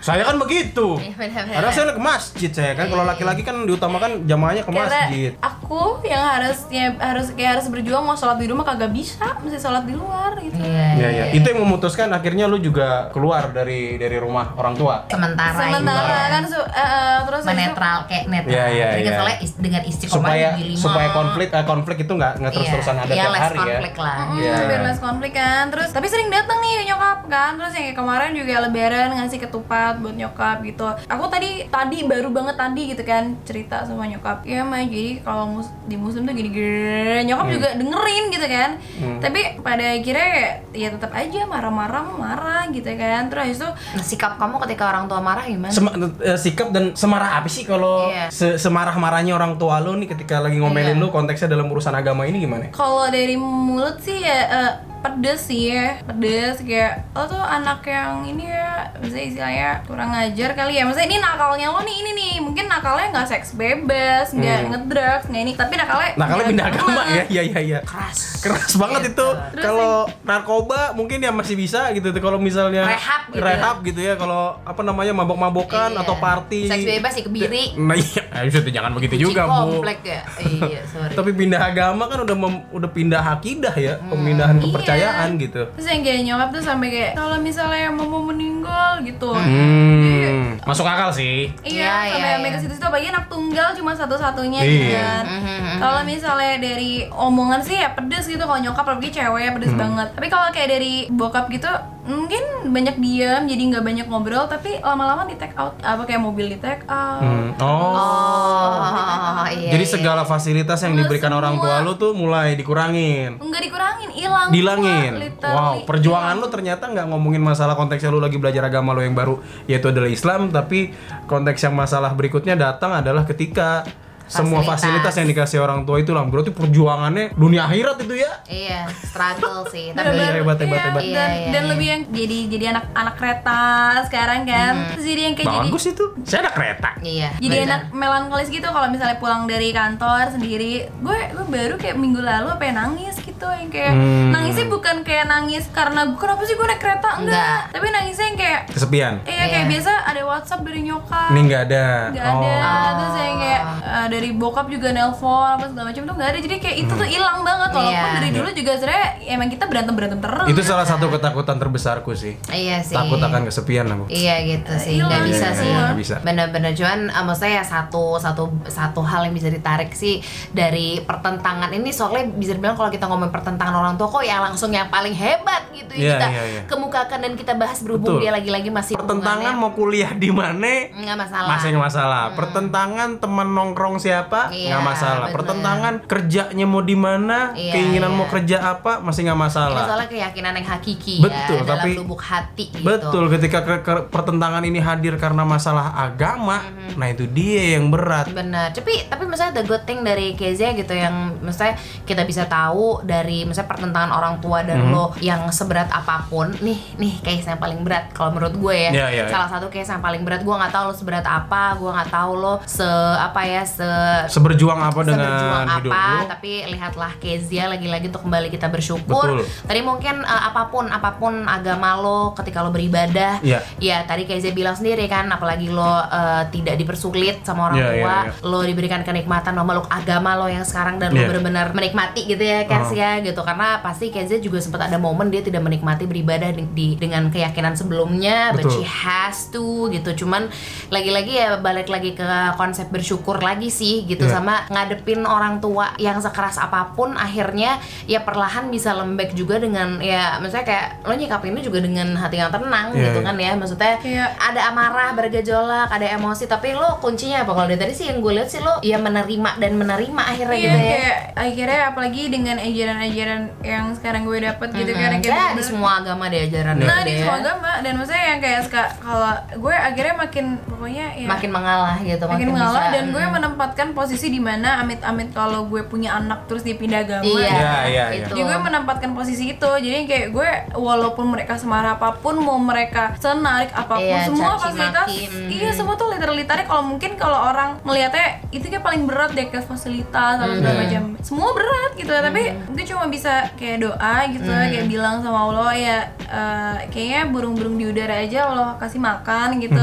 D: Saya kan begitu.
C: Iya.
D: Karena saya ke masjid saya kan. Kalau laki-laki kan diutamakan jamaahnya ke
B: karena
D: masjid.
B: aku yang harusnya harus kayak harus berjuang mau sholat di rumah kagak bisa mesti sholat di luar gitu
C: Iya.
D: Iya iya. Itu yang memutuskan akhirnya lu juga keluar dari dari rumah orang tua.
C: Sementara,
B: sementara
C: ini
B: kan su- eh, eh, terus itu-
C: menetral kayak netral.
D: Iya, iya,
C: Jadi
D: iya.
C: soalnya is- dengan istiqomah
D: Supaya supaya konflik eh, konflik itu nggak nggak terus-terusan
C: Iya,
D: ada
C: iya,
D: tiap
C: less
D: hari ya.
C: konflik lah.
D: Iya.
B: biar less konflik kan terus tapi sering datang nih nyokap kan terus yang kayak kemarin juga lebaran ngasih ketupat buat nyokap gitu aku tadi tadi baru banget tadi gitu kan cerita sama nyokap ya mah jadi kalau mus- di muslim tuh gini-gini nyokap
D: Hmm.
B: juga dengerin gitu kan tapi pada akhirnya kayak ya tetap aja marah-marah marah gitu kan terus itu
C: Nah, sikap kamu ketika orang tua marah gimana?
D: Sema- eh, sikap dan semarah apa sih kalau
C: Iya.
D: se- semarah-marahnya orang tua lu nih ketika lagi ngomelin
C: Iya.
D: lu konteksnya dalam urusan agama ini gimana?
B: Kalau dari mulut sih ya eh, pedes sih ya pedes kayak lo tuh anak yang ini ya misalnya istilahnya kurang ngajar kali ya maksudnya ini nakalnya lo nih ini nih mungkin nakalnya nggak seks bebas nggak ngedrugs nggak ini tapi nakalnya
D: Nah kalau
B: nggak
D: pindah agama ya, iya iya iya.
C: Keras.
D: keras banget itu kalau narkoba mungkin ya masih bisa gitu kalau misalnya
C: Rehab gitu
D: rehab gitu ya kalau apa namanya mabok-mabokan
C: Iya.
D: atau party
C: Seks bebas sih kebiri.
D: nah iya itu jangan begitu juga bu
C: ya. Iya, sorry.
D: tapi pindah agama kan udah mem- udah pindah akidah ya pemindahan
C: Iya.
D: Kepercayaan gitu
B: terus yang kayak nyokap tuh sampai kayak kalau misalnya mau mau meninggal gitu
D: hmm masuk akal sih
C: Iya,
B: Iya, sampai
C: iya,
B: sampai
C: iya.
B: ke situ tuh apalagi anak tunggal cuma satu-satunya
D: Iya.
B: gitu kan.
C: Mhm,
B: Kalau misalnya dari omongan sih ya pedes gitu kalau nyokap apalagi cewek ya pedes banget. Tapi kalau kayak dari bokap gitu mungkin banyak diam jadi nggak banyak ngobrol tapi lama-lama di take out apa kayak mobil di take out.
D: Hmm. oh
C: Oh, iya.
D: jadi
C: iya.
D: segala fasilitas yang
B: Semua-
D: diberikan orang tua
B: semua.
D: lu tuh mulai dikurangin
B: Enggak dikurangin, hilang.
D: dilangin.
B: semua.
D: Wow, perjuangan lu ternyata nggak ngomongin masalah konteksnya lu lagi belajar agama lu yang baru yaitu adalah Islam, tapi konteks yang masalah berikutnya datang adalah ketika semua
C: Fasilitas.
D: yang dikasih orang tua itu lah berarti perjuangannya dunia akhirat itu ya.
C: Iya, struggle sih. Tapi
D: Iya, hebat, hebat,
B: Iya,
D: hebat.
B: Dan,
C: Iya, iya,
B: dan
C: iya.
B: lebih yang jadi jadi anak anak kereta sekarang kan. Terus jadi yang kayak jadi
D: Bagus itu. Saya ada kereta.
C: iya.
B: jadi
C: benar.
B: anak melankolis gitu kalau misalnya pulang dari kantor sendiri gue gue baru kayak minggu lalu apa ya nangis gitu yang kayak
D: Hmm.
B: nangisnya bukan kayak nangis karena gue kenapa sih gue naik kereta enggak,
C: Enggak.
B: tapi nangisnya yang kayak
D: Kesepian.
B: iya kayak
C: Iya.
B: biasa ada WhatsApp dari nyokap
D: Ini nggak ada.
B: nggak ada
D: Oh.
B: terus yang kayak eh, dari bokap juga nelpon apa segala macam tuh nggak ada jadi kayak itu tuh hilang banget walaupun
C: Iya.
B: dari dulu juga sebenarnya emang kita berantem berantem terus
D: Itu salah satu ketakutan terbesarku sih.
C: Iya sih.
D: Takut akan kesepian aku.
C: Iya gitu sih,
B: Hilang
C: nggak bisa
D: Iya,
C: sih.
D: iya, nggak bisa.
C: Bener-bener cuman uh, maksudnya ya satu satu satu hal yang bisa ditarik sih dari pertentangan ini soalnya bisa dibilang kalau kita ngomong pertentangan orang tua kok ya langsung yang paling hebat gitu
D: Iya,
C: kita
D: iya, iya.
C: kemukakan dan kita bahas berhubung
D: Betul.
C: dia lagi-lagi masih
D: Pertentangan mau kuliah di mana?
C: nggak masalah.
D: Masih nggak masalah. Pertentangan teman nongkrong siapa?
C: Iya,
D: nggak masalah.
C: bener.
D: Pertentangan kerjanya mau di mana?
C: Iya,
D: keinginan
C: iya.
D: mau kerja apa? Masih nggak
C: Ini
D: masalah.
C: soalnya keyakinan yang hakiki
D: Betul,
C: ya dalam
D: tapi-
C: lubuk hati gitu.
D: Betul, ketika ke- ke- pertentangan ini hadir karena masalah agama,
C: Mm-hmm.
D: nah itu dia yang berat.
C: Benar, tapi tapi misalnya the good thing dari Kezia gitu yang misalnya kita bisa tahu dari misalnya pertentangan orang tua dan
D: Mhm.
C: lo yang seberat apa pun nih nih case yang paling berat kalau menurut gue ya
D: Iya, iya, iya.
C: salah satu case yang paling berat gue nggak tahu lo seberat apa gue nggak tahu lo se apa ya se
D: Seberjuang apa
C: seberjuang
D: dengan hidup
C: apa
D: lu?
C: tapi lihatlah Kezia lagi-lagi untuk kembali kita bersyukur
D: Betul.
C: tadi mungkin uh, apa pun apa pun agama lo ketika lo beribadah
D: Iya.
C: ya tadi Kezia bilang sendiri kan apalagi lo uh, tidak dipersulit sama orang
D: Iya, iya,
C: tua
D: iya.
C: lo diberikan kenikmatan sama lo agama lo yang sekarang dan lo
D: Iya.
C: benar-benar menikmati gitu ya Kes
D: Oh.
C: Gitu. Karena pasti Kezia juga sempat ada momen dia tidak menikmati beribadah di, di- dengan keyakinan sebelumnya but
D: Betul.
C: she has to gitu. Cuman lagi-lagi ya balik lagi ke konsep bersyukur lagi sih gitu.
D: Iya.
C: sama ngadepin orang tua yang sekeras apa pun akhirnya ya perlahan bisa lembek juga dengan ya maksudnya kayak lo nyikapinnya juga dengan hati yang tenang
D: Iya,
C: gitu
D: iya.
C: kan ya. Maksudnya
B: Kayak-
C: ada amarah bergejolak ada emosi tapi lo kuncinya apa? Kalau dari tadi sih yang gue lihat sih lo ya menerima dan menerima akhirnya
B: Iya
C: gitu ya.
B: kayak akhirnya apalagi dengan ajaran-ajaran yang sekarang gue dapet gitu kan
C: Hmm,
B: kayak
C: ya, di semua agama deh ajaran
B: Nah di
C: ya.
B: semua agama dan maksudnya yang kayak suka- kalau gue akhirnya makin pokoknya ya
C: makin mengalah gitu
B: makin mengalah
C: bisa,
B: dan gue menempatkan posisi di mana amit-amit kalau gue punya anak terus dia pindah agama
C: iya,
D: Iya, iya, iya.
B: jadi gue menempatkan posisi itu jadi kayak gue walaupun mereka semarah apa pun mau mereka senarik apa pun
C: Iya,
B: semua fasilitas
C: maki, mhm.
B: iya semua tuh literally tarik kalau mungkin kalau orang ngelihatnya itu kayak paling berat deh ke fasilitas atau segala
C: Mhm.
B: macam semua berat gitu tapi gue cuma bisa kayak doa gitu
C: Mhm.
B: kayak bilang sama Allah ya eh, kayaknya burung-burung di udara aja Allah kasih makan gitu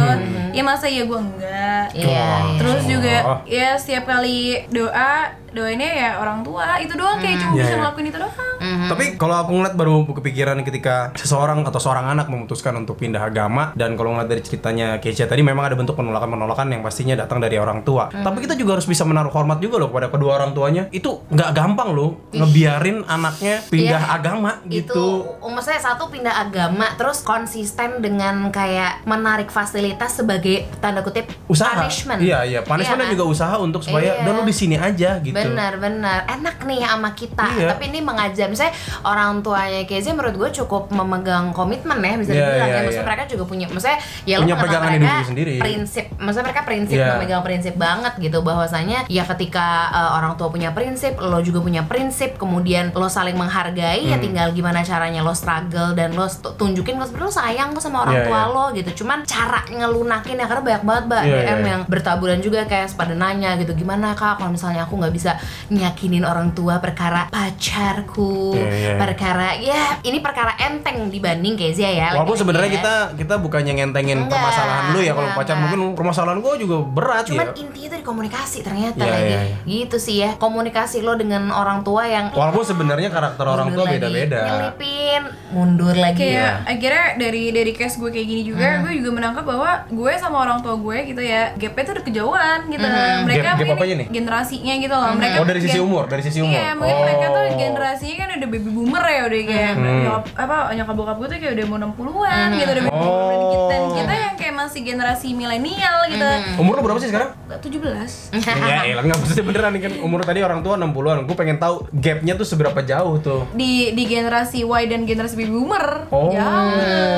B: ya masa ya gue enggak
C: Mhm. iya.
B: Terus juga ya setiap kali doa doainnya ya orang tua itu doang kayak cuma
D: Iya,
B: bisa
D: iya.
B: ngelakuin itu doang.
C: Mhm.
D: Tapi kalau aku ngeliat baru kepikiran ketika seseorang atau seorang anak memutuskan untuk pindah agama dan kalau ngeliat dari ceritanya Keisha tadi memang ada bentuk penolakan-penolakan yang pastinya datang dari orang tua.
C: Hmm.
D: Tapi kita juga harus bisa menaruh hormat juga loh kepada kedua orang tuanya. Itu nggak gampang loh ngebiarin anaknya pindah
C: Iya.
D: agama
C: itu
D: gitu.
C: maksudnya satu pindah agama terus konsisten dengan kayak menarik fasilitas sebagai tanda kutip
D: Usaha.
C: punishment
D: Iya, iya. Punishment
C: Iya
D: dan juga usaha untuk supaya
C: Iya.
D: dan lu di sini aja gitu.
C: Benar, benar. Enak nih sama kita.
D: Iya.
C: Tapi ini mengajar misalnya orang tuanya Kezia menurut gue cukup memegang komitmen ya bisa
D: Iya,
C: dibilang
D: iya,
C: ya. Maksudnya
D: iya.
C: mereka juga punya maksudnya ya lo
D: Punya
C: mengenal
D: pegangan
C: mereka
D: sendiri.
C: prinsip. Maksudnya mereka prinsip
D: Iya.
C: memegang prinsip banget gitu bahwasanya ya ketika uh, orang tua punya prinsip, lo juga punya prinsip, kemudian lo saling menghargai
D: Hmm.
C: ya tinggal gimana caranya lo struggle dan lo tunjukin lo sebenarnya lo sayang kok sama orang
D: Iya,
C: tua
D: iya.
C: lo gitu. Cuman cara ngelunakin ya karena banyak banget Mbak
D: Iya,
C: DM
D: iya.
C: yang bertaburan juga kayak pada nanya gitu gimana kak kalau misalnya aku nggak bisa nyakinin orang tua perkara pacarku gitu.
D: Iya, iya.
C: Perkara ya ini perkara enteng dibanding Kezia ya.
D: Walaupun sebenarnya
C: ya.
D: kita kita bukannya ngentengin
C: Enggak,
D: permasalahan lu ya kalau pacar
C: enggak.
D: mungkin permasalahan gua juga berat
C: Cuman
D: ya.
C: intinya di komunikasi ternyata lagi.
D: iya, iya.
C: Gitu sih ya. Komunikasi lo dengan orang tua yang
D: Walaupun sebenarnya karakter orang tua
C: lagi,
D: beda-beda.
C: Nyelipin, mundur lagi.
B: kayak akhirnya dari dari case gue kayak gini juga gue juga menangkap bahwa gue sama orang tua gue gitu ya gapnya tuh udah kejauhan gitu mereka
D: Gap- gap nih?
B: generasinya gitu loh mereka
D: Oh dari sisi
B: gen-
D: umur, dari sisi umur.
B: Iya, mungkin mereka tuh
D: Oh.
B: generasinya kan udah baby boomer ya udah kayak nyokap apa nyokap bokap gue tuh kayak udah mau 60-an gitu udah baby boomer dan kita, dan
D: Oh.
B: kita yang kayak masih generasi milenial gitu.
D: Umur lu berapa sih sekarang?
B: 17.
D: ya elah nggak maksudnya beneran nih kan umur tadi orang tua 60-an. Gue pengen tahu gapnya tuh seberapa jauh tuh.
B: Di di generasi Y dan generasi baby boomer.
D: Oh.
B: Jauh,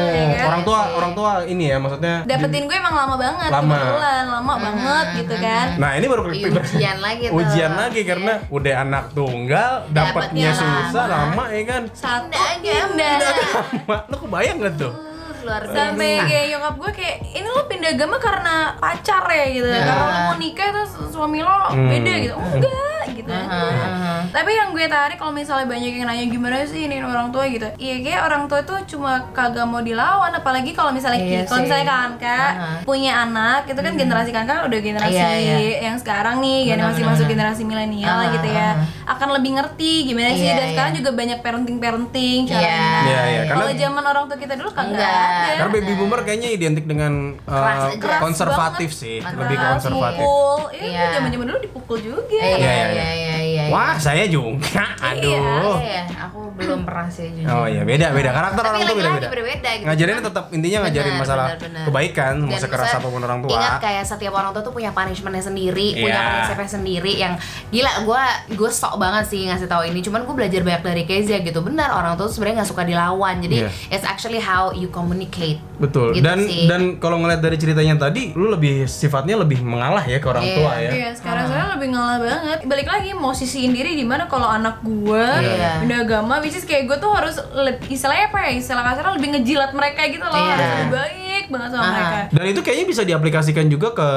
B: ya kan?
D: Orang tua orang tua ini ya maksudnya.
B: dapetin gue emang lama banget
D: Lama.
B: kebetulan lama banget gitu kan
D: Nah ini baru
C: Iya, ujian lagi tuh.
D: Ujian lagi karena udah anak tunggal, dapatnya susah
C: lama.
D: lama ya kan.
B: satu
C: Pindah agama.
D: Lu kebayang gak tuh?
C: Uh, luar
B: sampai
C: biasa.
B: kayak nyokap gue kayak ini lo pindah agama karena pacar ya gitu karena lo mau nikah terus suami lo beda gitu enggak gitu tapi yang gue tarik kalau misalnya banyak yang nanya gimana sih ini orang tua gitu iya kayak orang tua tuh cuma kagak mau dilawan apalagi kalau misalnya
C: Iya
B: kalau misalnya kakak
C: Aha.
B: punya anak itu kan generasi kakak udah generasi
C: Iya, iya.
B: yang sekarang nih yang masih masuk generasi milenial
C: Aha,
B: gitu ya akan lebih ngerti gimana sih
C: Iya,
B: dan sekarang juga banyak parenting parenting cara
C: Iya.
D: Iya, iya.
B: kalau
D: Karena-
B: zaman orang tua kita dulu kagak
C: Enggak.
B: ada
D: Karena baby boomer kayaknya identik dengan uh,
C: Keras,
D: konservatif
B: banget.
D: sih,
C: Keras,
D: lebih konservatif.
B: Pukul, iya
C: Iya.
B: zaman zaman dulu dipukul juga.
C: Iya,
D: Iya,
C: iya,
D: iya,
C: iya, iya.
D: Wah, saya juga. Aduh.
C: Iya, aku belum pernah sih jujur.
D: Oh iya, beda beda. Karakter
C: Tapi
D: orang tuh
C: lagi-lagi
D: beda-beda.
C: berbeda gitu.
D: Ngajarinnya
C: Cuman-
D: tetap intinya ngajarin masalah
C: benar, benar.
D: kebaikan, mau sekeras
C: apa
D: pun orang tua.
C: Ingat kayak setiap orang tua tuh punya punishmentnya sendiri, punya
D: Iya.
C: prinsipnya sendiri yang gila. Gue gue sok banget sih ngasih tahu ini. Cuman gue belajar banyak dari Kezia gitu. Benar orang tua tuh sebenarnya nggak suka dilawan. Jadi
D: Iya.
C: it's actually how you communicate.
D: Betul.
C: Gitu
D: dan
C: sih.
D: dan kalau ngeliat dari ceritanya tadi, lu lebih sifatnya lebih mengalah ya ke orang
C: Iya,
D: tua ya.
B: Iya, sekarang saya lebih ngalah banget. Balik lagi mau sisiin diri di mana kalau anak gua
C: Iya.
B: pindah agama, which is kayak gue tuh harus istilahnya apa ya? Istilah kasarnya lebih ngejilat mereka gitu loh.
C: Iya.
B: Harus lebih baik banget sama
C: Aha.
B: mereka.
D: Dan itu kayaknya bisa diaplikasikan juga ke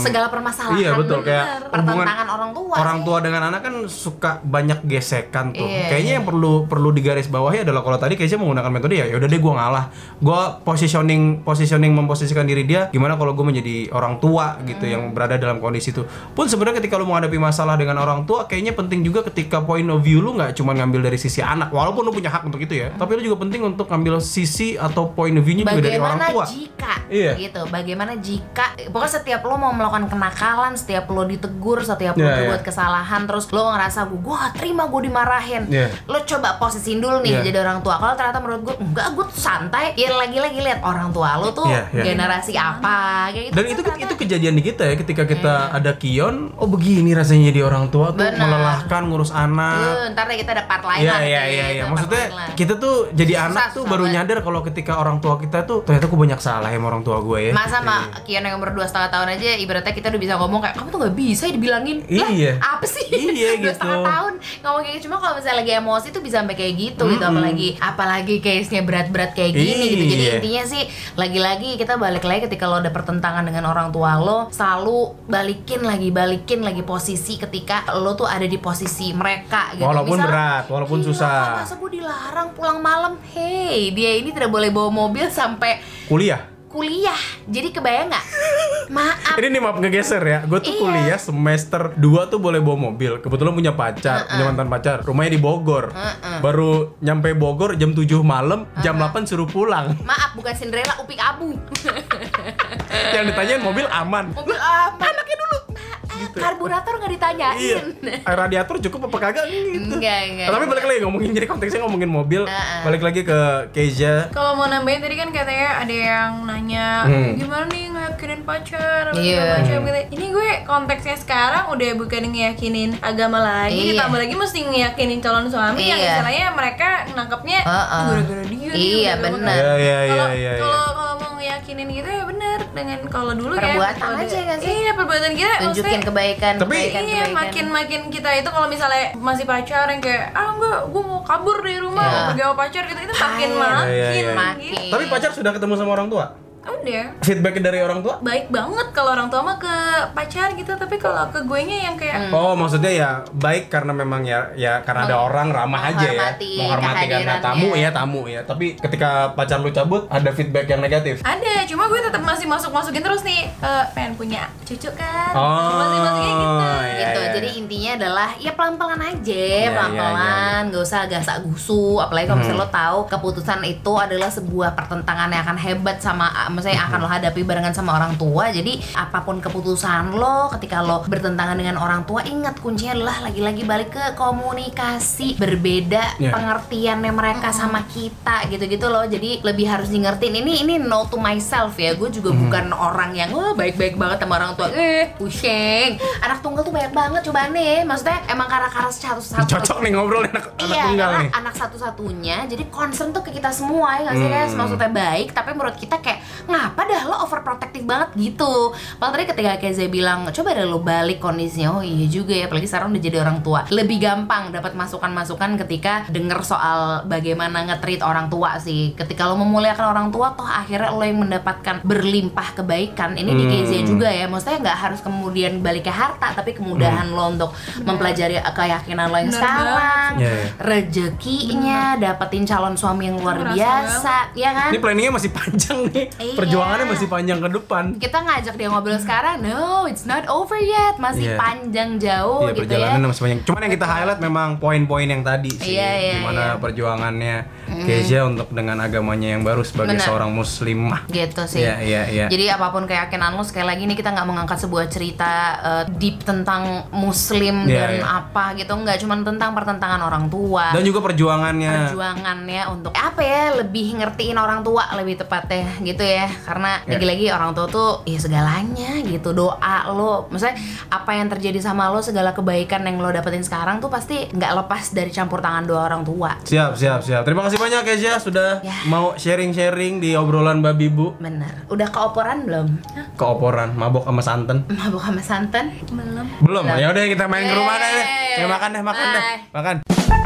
C: Segala permasalahan.
D: Iya betul kayak hubungan
C: pertentangan orang tua.
D: orang
C: sih.
D: tua dengan anak kan suka banyak gesekan tuh.
C: Iya,
D: kayaknya yang perlu perlu digaris bawahi adalah kalau tadi kayaknya menggunakan metode ya, yaudah deh gue ngalah. Gue positioning positioning memposisikan diri dia gimana kalau gue menjadi orang tua gitu yang berada dalam kondisi itu. Pun sebenarnya ketika lu menghadapi masalah dengan orang tua, kayaknya penting juga ketika point of view lu nggak cuma ngambil dari sisi anak, walaupun lu punya hak untuk itu ya. Tapi lu juga penting untuk ngambil sisi atau point of view-nya juga dari orang tua.
C: jika
D: Iya.
C: gitu? Bagaimana jika pokoknya setiap lo mau melakukan kenakalan, setiap lo ditegur, setiap lo
D: Iya,
C: berbuat
D: iya.
C: kesalahan, terus lo ngerasa gue gue terima gue dimarahin,
D: Iya.
C: lo coba posisiin dulu nih
D: Iya.
C: jadi orang tua. Kalau ternyata menurut gue enggak, gue tuh santai. Ya lagi-lagi lihat orang tua lo tuh
D: Iya, iya.
C: generasi apa, kayak gitu.
D: Dan
C: kan
D: itu
C: ternyata.
D: itu kejadian di kita ya ketika kita ada kion, oh begini rasanya jadi orang tua tuh
C: Benar.
D: melelahkan ngurus anak.
C: Eh, ntar deh kita ada part lain
D: Iya
C: lah.
D: iya iya
C: gitu,
D: iya.
C: part
D: Maksudnya kita tuh jadi
C: Susah,
D: anak tuh
C: susah
D: baru
C: banget.
D: nyadar kalau ketika orang tua kita tuh ternyata aku banyak salah ya sama orang tua gue ya.
C: Masa sama Kion yang umur dua setengah tahun aja ibaratnya kita udah bisa ngomong kayak kamu tuh nggak bisa ya dibilangin lah
D: Iya.
C: apa sih
D: Iya,
C: dua
D: gitu.
C: setengah tahun ngomong kayak gitu cuma kalau misalnya lagi emosi tuh bisa sampai kayak gitu gitu
D: Mm-mm.
C: apalagi apalagi case-nya berat-berat kayak gini gitu jadi
D: Iya.
C: intinya sih lagi-lagi kita balik lagi ketika lo ada pertentangan dengan orang tua lo selalu balikin lagi balikin lagi posisi ketika lo tuh ada di posisi mereka gitu
D: Walaupun
C: Misal,
D: berat, walaupun
C: "Gila,
D: susah."
C: masa gue dilarang pulang malam hey dia ini tidak boleh bawa mobil sampai
D: Kuliah.
C: Kuliah jadi kebayang nggak maaf
D: Ini nih maaf ngegeser ya. Gue tuh
C: Iya.
D: kuliah semester 2 tuh boleh bawa mobil. Kebetulan punya pacar, punya mantan pacar. Rumahnya di Bogor. Baru nyampe Bogor jam 7 malam, jam 8 suruh pulang.
C: maaf bukan Cinderella upik abu
D: Yang ditanyain mobil aman.
C: mobil aman anaknya dulu karburator nggak ditanyain
D: Iya. Air radiator cukup apa kagak gitu.
C: Enggak, enggak.
D: Tapi balik lagi ngomongin jadi konteksnya ngomongin mobil. Balik lagi ke Keisha.
B: Kalau mau nambahin tadi kan katanya ada yang nanya
D: Hmm.
B: gimana nih ngeyakinin pacar, apa
C: Iya.
B: macam gitu. Ini gue konteksnya sekarang udah bukan ngeyakinin agama lagi,
C: Iya.
B: ditambah lagi mesti ngeyakinin calon suami yang
C: Iya.
B: istilahnya mereka nangkapnya gara-gara dia. nih,
C: Iya,
B: gara-gara
C: benar.
D: Iya iya iya
B: Kalau kalau mau ngeyakinin gitu ya dengan kalau dulu
C: Perbuatan
B: ya kalau
C: aja kan sih?
B: Iya, perbuatan kita
C: tunjukin kebaikan
D: Tapi-
C: kebaikan,
B: Iya,
C: kebaikan.
B: makin makin kita itu kalau misalnya masih pacar yang kayak ah enggak, gue mau kabur dari rumah,
C: Iya.
B: mau pergi sama pacar gitu itu makin makin
D: Iya, iya, iya.
C: Makin.
B: gitu.
D: Tapi pacar sudah ketemu sama orang tua?
B: Udah
D: Feedback dari orang tua?
B: baik banget kalau orang tua mah ke pacar gitu tapi kalau ke gue nya yang kayak
D: Oh, maksudnya ya baik karena memang ya ya karena ada orang ramah aja ya.
C: menghormati
D: karena tamu ya, tamu ya. Tapi ketika pacar lu cabut ada feedback yang negatif.
B: ada cuma gue tetap masih masuk masukin terus nih eh, pengen punya cucu kan
D: Oh,
B: masih masukin gitu
D: iya,
C: gitu.
D: iya,
C: Jadi
D: iya.
C: intinya adalah ya pelan-pelan aja,
D: Iya,
C: pelan-pelan,
D: iya,
C: nggak usah gasak gusu. Apalagi kalau
D: Hmm.
C: misalnya lo tahu keputusan itu adalah sebuah pertentangan yang akan hebat sama, maksudnya
D: Hmm.
C: akan lo hadapi barengan sama orang tua. Jadi apa pun keputusan lo, ketika lo bertentangan dengan orang tua, ingat kuncinya adalah lagi-lagi balik ke komunikasi. Berbeda
D: Iya.
C: pengertiannya mereka sama kita, gitu-gitu loh. Jadi lebih harus di ngertiin. Ini ini no to myself ya. Gue juga
D: Hmm.
C: bukan orang yang wah baik-baik banget sama orang tua. Eh, pusing. Anak tunggal tuh banyak banget cobaan nih. Maksudnya emang karena-karena satu satu
D: Cocok nih ngobrol anak anak
C: Iya,
D: tunggal
C: karena
D: nih.
C: anak satu-satunya, jadi concern tuh ke kita semua ya nggak sih guys?
D: Hmm.
C: Maksudnya baik, tapi menurut kita kayak ngapa dah lo overprotective banget gitu. Padahal tadi ketika Keze bilang, coba deh lo balik kondisinya, oh iya juga ya, apalagi sekarang udah jadi orang tua. Lebih gampang dapat masukan-masukan ketika denger soal bagaimana nge-treat orang tua sih. Ketika lo memuliakan orang tua, toh akhirnya lo yang mendapatkan berlimpah kebaikan. Ini di
D: Hmm.
C: Keze juga ya, maksudnya nggak harus kemudian balik ke harta, tapi kemudahan lo untuk mempelajari keyakinan lo yang
B: Bener
C: sekarang,
D: Iya, iya.
C: rezekinya, dapetin calon suami yang luar biasa, ya kan?
D: Ini planningnya masih panjang nih.
C: Iya.
D: Perjuangannya masih panjang ke depan.
C: Kita ngajak dia ngobrol sekarang, no, it's not over yet, masih
D: Iya.
C: panjang jauh
D: Iya
C: gitu ya.
D: perjalanannya masih panjang. Cuman yang kita highlight memang poin-poin yang tadi sih,
C: Iya, iya,
D: gimana
C: iya.
D: perjuangannya Kezia untuk dengan agamanya yang baru sebagai
C: Bener.
D: seorang muslimah.
C: Gitu sih.
D: Iya iya iya.
C: Jadi apa pun keyakinan lo sekali lagi nih kita nggak mengangkat sebuah cerita uh, deep tentang muslim
D: Iya,
C: dan
D: iya.
C: apa gitu nggak cuma tentang pertentangan orang tua.
D: Dan juga perjuangannya.
C: perjuangannya untuk apa ya lebih ngertiin orang tua lebih tepatnya gitu ya karena
D: Ya.
C: lagi-lagi orang tua tuh ya segalanya gitu doa lo maksudnya apa yang terjadi sama lo segala kebaikan yang lo dapetin sekarang tuh pasti nggak lepas dari campur tangan dua orang tua
D: Siap, siap, siap. Terima kasih banyak Kezia sudah
C: Ya.
D: mau sharing-sharing di obrolan babi bu.
C: bener udah keoporan belum
D: Keoporan, mabok sama santan.
C: mabuk sama santan
B: belum
D: Belum,
C: Belum.
D: ya udah kita main ke rumah deh. Ya makan deh, makan deh.
C: Bye.
D: Makan.